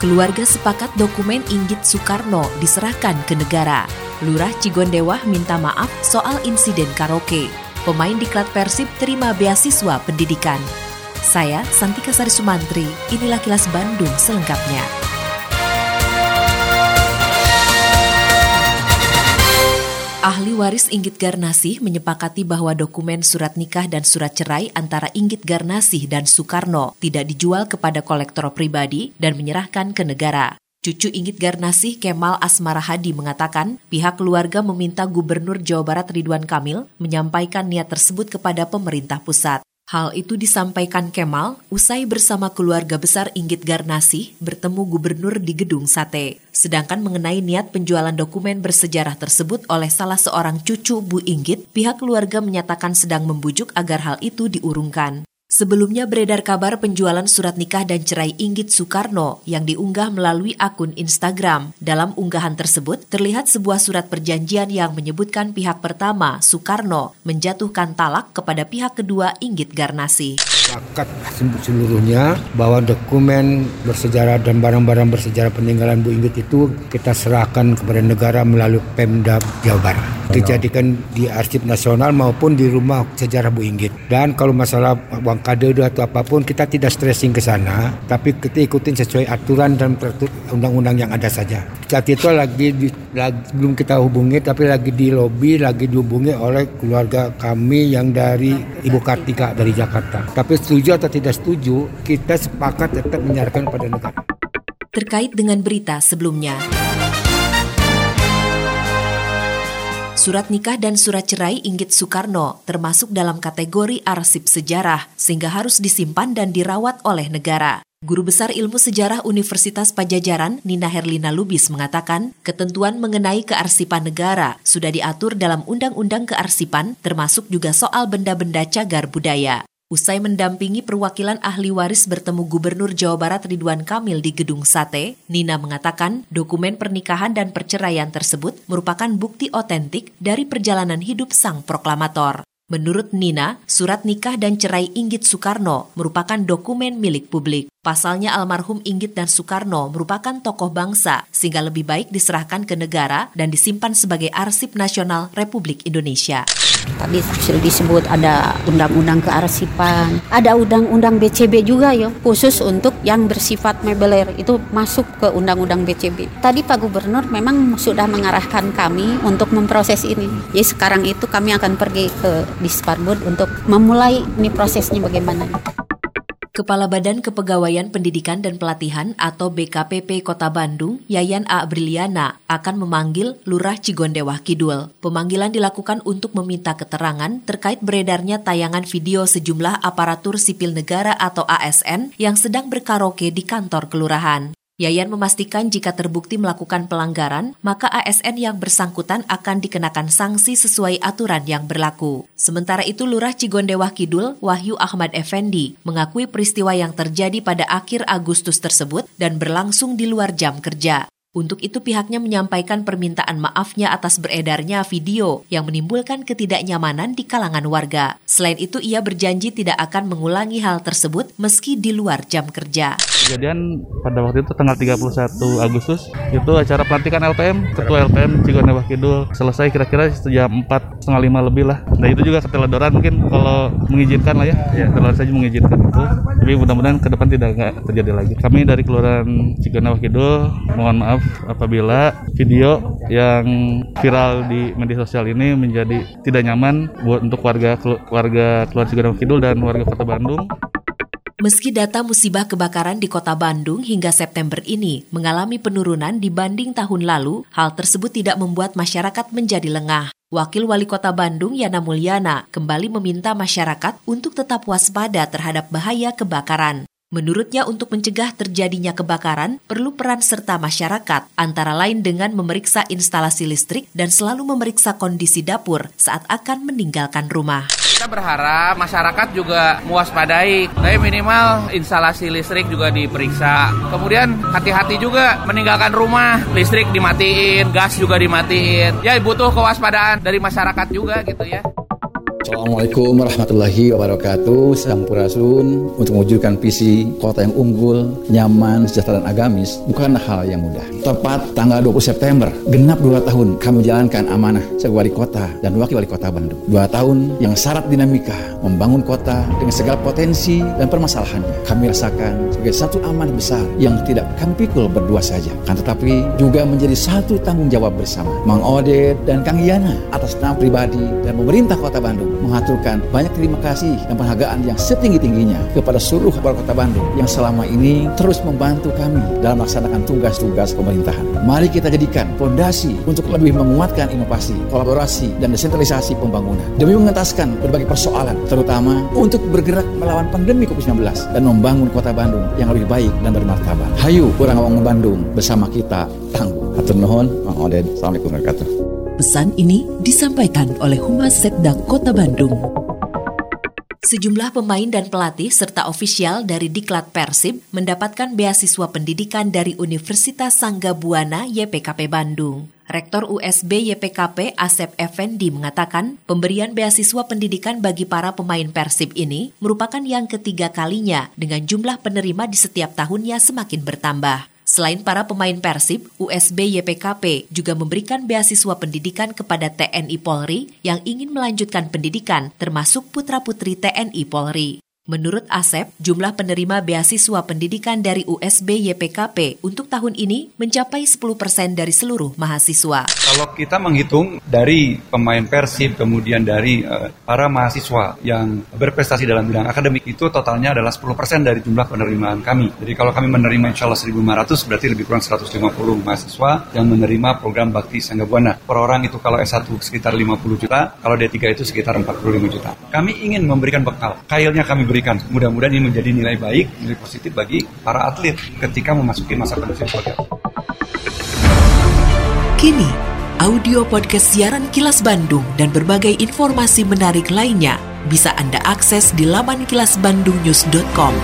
Keluarga sepakat dokumen Inggit Soekarno diserahkan ke negara. Lurah Cigondewah minta maaf soal insiden karaoke. Pemain diklat Persib terima beasiswa pendidikan. Saya Santika Sari Sumantri, inilah kilas Bandung selengkapnya. Ahli waris Inggit Garnasih menyepakati bahwa dokumen surat nikah dan surat cerai antara Inggit Garnasih dan Soekarno tidak dijual kepada kolektor pribadi dan menyerahkan ke negara. Cucu Inggit Garnasih Kemal Asmara Hadi mengatakan pihak keluarga meminta Gubernur Jawa Barat Ridwan Kamil menyampaikan niat tersebut kepada pemerintah pusat. Hal itu disampaikan Kemal usai bersama keluarga besar Inggit Garnasi bertemu gubernur di Gedung Sate. Sedangkan mengenai niat penjualan dokumen bersejarah tersebut oleh salah seorang cucu Bu Inggit, pihak keluarga menyatakan sedang membujuk agar hal itu diurungkan. Sebelumnya beredar kabar penjualan surat nikah dan cerai Inggit Soekarno yang diunggah melalui akun Instagram. Dalam unggahan tersebut, terlihat sebuah surat perjanjian yang menyebutkan pihak pertama, Soekarno, menjatuhkan talak kepada pihak kedua Inggit Garnasi. Sepakat seluruhnya bahwa dokumen bersejarah dan barang-barang bersejarah peninggalan Bu Inggit itu kita serahkan kepada negara melalui Pemda Jawa Barat. Dijadikan di arsip nasional maupun di rumah sejarah Bu Inggit. Dan kalau masalah uang kade atau apa pun kita tidak stressing ke sana, tapi kita ikutin sesuai aturan dan undang-undang yang ada saja. Saat itu lagi, lagi belum kita hubungi, tapi lagi di lobi, lagi dihubungi oleh keluarga kami yang dari Ibu Kartika dari Jakarta. Tapi setuju atau tidak setuju, kita sepakat tetap menyerahkan pada negara. Terkait dengan berita sebelumnya. Surat nikah dan surat cerai Inggit Soekarno termasuk dalam kategori arsip sejarah sehingga harus disimpan dan dirawat oleh negara. Guru Besar Ilmu Sejarah Universitas Pajajaran, Nina Herlina Lubis mengatakan, ketentuan mengenai kearsipan negara sudah diatur dalam Undang-Undang Kearsipan, termasuk juga soal benda-benda cagar budaya. Usai mendampingi perwakilan ahli waris bertemu Gubernur Jawa Barat Ridwan Kamil di Gedung Sate, Nina mengatakan dokumen pernikahan dan perceraian tersebut merupakan bukti otentik dari perjalanan hidup sang proklamator. Menurut Nina, surat nikah dan cerai Inggit Soekarno merupakan dokumen milik publik. Pasalnya almarhum Inggit dan Soekarno merupakan tokoh bangsa, sehingga lebih baik diserahkan ke negara dan disimpan sebagai arsip nasional Republik Indonesia. Tadi sudah disebut ada undang-undang kearsipan, ada undang-undang BCB juga ya, khusus untuk yang bersifat mebeler itu masuk ke undang-undang BCB. Tadi Pak Gubernur memang sudah mengarahkan kami untuk memproses ini. Jadi sekarang itu kami akan pergi ke Disparbud untuk memulai ini prosesnya bagaimana. Kepala Badan Kepegawaian Pendidikan dan Pelatihan atau BKPP Kota Bandung, Yayan A. Briliana, akan memanggil Lurah Cigondewah Kidul. Pemanggilan dilakukan untuk meminta keterangan terkait beredarnya tayangan video sejumlah aparatur sipil negara atau ASN yang sedang berkaraoke di kantor kelurahan. Yayan memastikan jika terbukti melakukan pelanggaran, maka ASN yang bersangkutan akan dikenakan sanksi sesuai aturan yang berlaku. Sementara itu Lurah Cigondewah Kidul, Wahyu Ahmad Effendi, mengakui peristiwa yang terjadi pada akhir Agustus tersebut dan berlangsung di luar jam kerja. Untuk itu pihaknya menyampaikan permintaan maafnya atas beredarnya video yang menimbulkan ketidaknyamanan di kalangan warga. Selain itu ia berjanji tidak akan mengulangi hal tersebut meski di luar jam kerja. Kejadian pada waktu itu tanggal 31 Agustus itu acara pelantikan LPM, ketua LPM Cigonewah Kidul selesai kira-kira jam 4 setengah lima lebih lah. Nah itu juga keteledoran mungkin kalau mengizinkan lah ya, ya kalau saja mengizinkan itu. Tapi mudah-mudahan ke depan tidak terjadi lagi. Kami dari Kelurahan Cigonewah Kidul mohon maaf apabila video yang viral di media sosial ini menjadi tidak nyaman buat untuk warga keluarga Cigadang Kidul dan warga Kota Bandung. Meski data musibah kebakaran di kota Bandung hingga September ini mengalami penurunan dibanding tahun lalu, hal tersebut tidak membuat masyarakat menjadi lengah. Wakil Wali Kota Bandung Yana Mulyana kembali meminta masyarakat untuk tetap waspada terhadap bahaya kebakaran. Menurutnya untuk mencegah terjadinya kebakaran perlu peran serta masyarakat, antara lain dengan memeriksa instalasi listrik dan selalu memeriksa kondisi dapur saat akan meninggalkan rumah. Kita berharap masyarakat juga mewaspadai, tapi minimal instalasi listrik juga diperiksa. Kemudian hati-hati juga meninggalkan rumah, listrik dimatiin, gas juga dimatiin. Ya butuh kewaspadaan dari masyarakat juga gitu ya. Assalamualaikum warahmatullahi wabarakatuh. Sampurasun Untuk mewujudkan visi kota yang unggul, nyaman, sejahtera dan agamis. Bukan hal yang mudah. Tepat tanggal 20 September Genap 2 tahun kami menjalankan amanah sebagai wali kota dan wakil wali kota Bandung. 2 tahun yang syarat dinamika Membangun kota dengan segala potensi dan permasalahannya Kami rasakan sebagai satu amanah besar Yang tidak kami pikul berdua saja. Kan tetapi juga menjadi satu tanggung jawab bersama Mang Odet dan Kang Yana Atas nama pribadi dan pemerintah kota Bandung mengaturkan banyak terima kasih dan penghargaan yang setinggi-tingginya kepada seluruh warga kota Bandung yang selama ini terus membantu kami dalam melaksanakan tugas-tugas pemerintahan. Mari kita jadikan fondasi untuk lebih menguatkan inovasi, kolaborasi, dan desentralisasi pembangunan demi mengentaskan berbagai persoalan, terutama untuk bergerak melawan pandemi COVID-19 dan membangun kota Bandung yang lebih baik dan bermartabat. Hayu orang-orang Bandung bersama kita tangguh. Hatur nuhun, Mang Oded. Assalamualaikum warahmatullahi wabarakatuh. Pesan ini disampaikan oleh Humas Setda Kota Bandung. Sejumlah pemain dan pelatih serta ofisial dari Diklat Persib mendapatkan beasiswa pendidikan dari Universitas Sangga Buana YPKP Bandung. Rektor USB YPKP Asep Effendi mengatakan pemberian beasiswa pendidikan bagi para pemain Persib ini merupakan yang ketiga kalinya dengan jumlah penerima di setiap tahunnya semakin bertambah. Selain para pemain Persib, USB YPKP juga memberikan beasiswa pendidikan kepada TNI Polri yang ingin melanjutkan pendidikan, termasuk putra-putri TNI Polri. Menurut Asep, jumlah penerima beasiswa pendidikan dari USB YPKP untuk tahun ini mencapai 10% dari seluruh mahasiswa. Kalau kita menghitung dari pemain Persib, kemudian dari uh, para mahasiswa yang berprestasi dalam bidang akademik itu totalnya adalah 10% dari jumlah penerimaan kami. Jadi kalau kami menerima insya Allah 1.500 berarti lebih kurang 150 mahasiswa yang menerima program Bakti Sangga Buana. Per orang itu kalau S1 sekitar 50 juta, kalau D3 itu sekitar 45 juta. Kami ingin memberikan bekal. Kailnya kami beri berikan. Mudah-mudahan ini menjadi nilai baik, nilai positif bagi para atlet ketika memasuki masa pensiun sebagai Kini, audio podcast siaran Kilas Bandung dan berbagai informasi menarik lainnya bisa Anda akses di laman kilasbandungnews.com.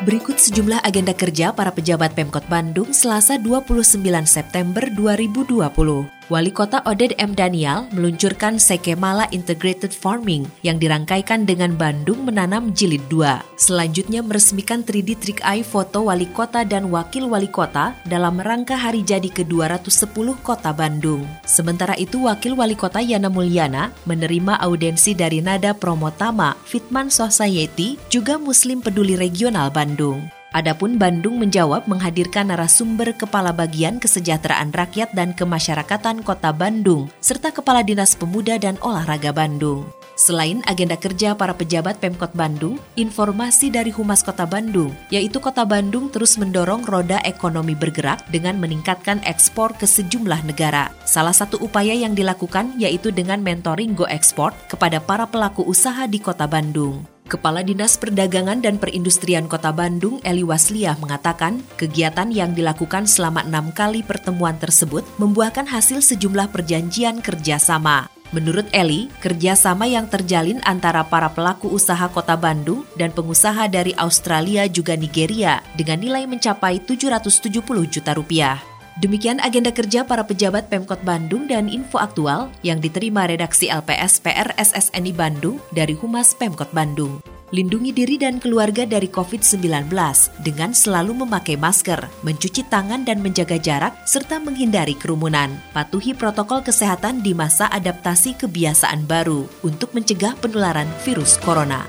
Berikut sejumlah agenda kerja para pejabat Pemkot Bandung Selasa 29 September 2020. Wali Kota Oded M. Daniel meluncurkan Sekemala Integrated Farming yang dirangkaikan dengan Bandung menanam jilid 2. Selanjutnya meresmikan 3D Trick Eye foto wali kota dan wakil wali kota dalam rangka hari jadi ke-210 Kota Bandung. Sementara itu Wakil Wali Kota Yana Mulyana menerima audensi dari Nada Promotama Fitman Society juga Muslim Peduli Regional Bandung. Adapun Bandung menjawab menghadirkan narasumber Kepala Bagian Kesejahteraan Rakyat dan Kemasyarakatan Kota Bandung, serta Kepala Dinas Pemuda dan Olahraga Bandung. Selain agenda kerja para pejabat Pemkot Bandung, informasi dari Humas Kota Bandung, yaitu Kota Bandung terus mendorong roda ekonomi bergerak dengan meningkatkan ekspor ke sejumlah negara. Salah satu upaya yang dilakukan yaitu dengan mentoring Go Export kepada para pelaku usaha di Kota Bandung. Kepala Dinas Perdagangan dan Perindustrian Kota Bandung, Eli Wasliah, mengatakan kegiatan yang dilakukan selama enam kali pertemuan tersebut membuahkan hasil sejumlah perjanjian kerjasama. Menurut Eli, kerjasama yang terjalin antara para pelaku usaha kota Bandung dan pengusaha dari Australia juga Nigeria dengan nilai mencapai 770 juta rupiah. Demikian agenda kerja para pejabat Pemkot Bandung dan info aktual yang diterima redaksi LPS PR SSNI Bandung dari Humas Pemkot Bandung. Lindungi diri dan keluarga dari COVID-19 dengan selalu memakai masker, mencuci tangan dan menjaga jarak, serta menghindari kerumunan. Patuhi protokol kesehatan di masa adaptasi kebiasaan baru untuk mencegah penularan virus corona.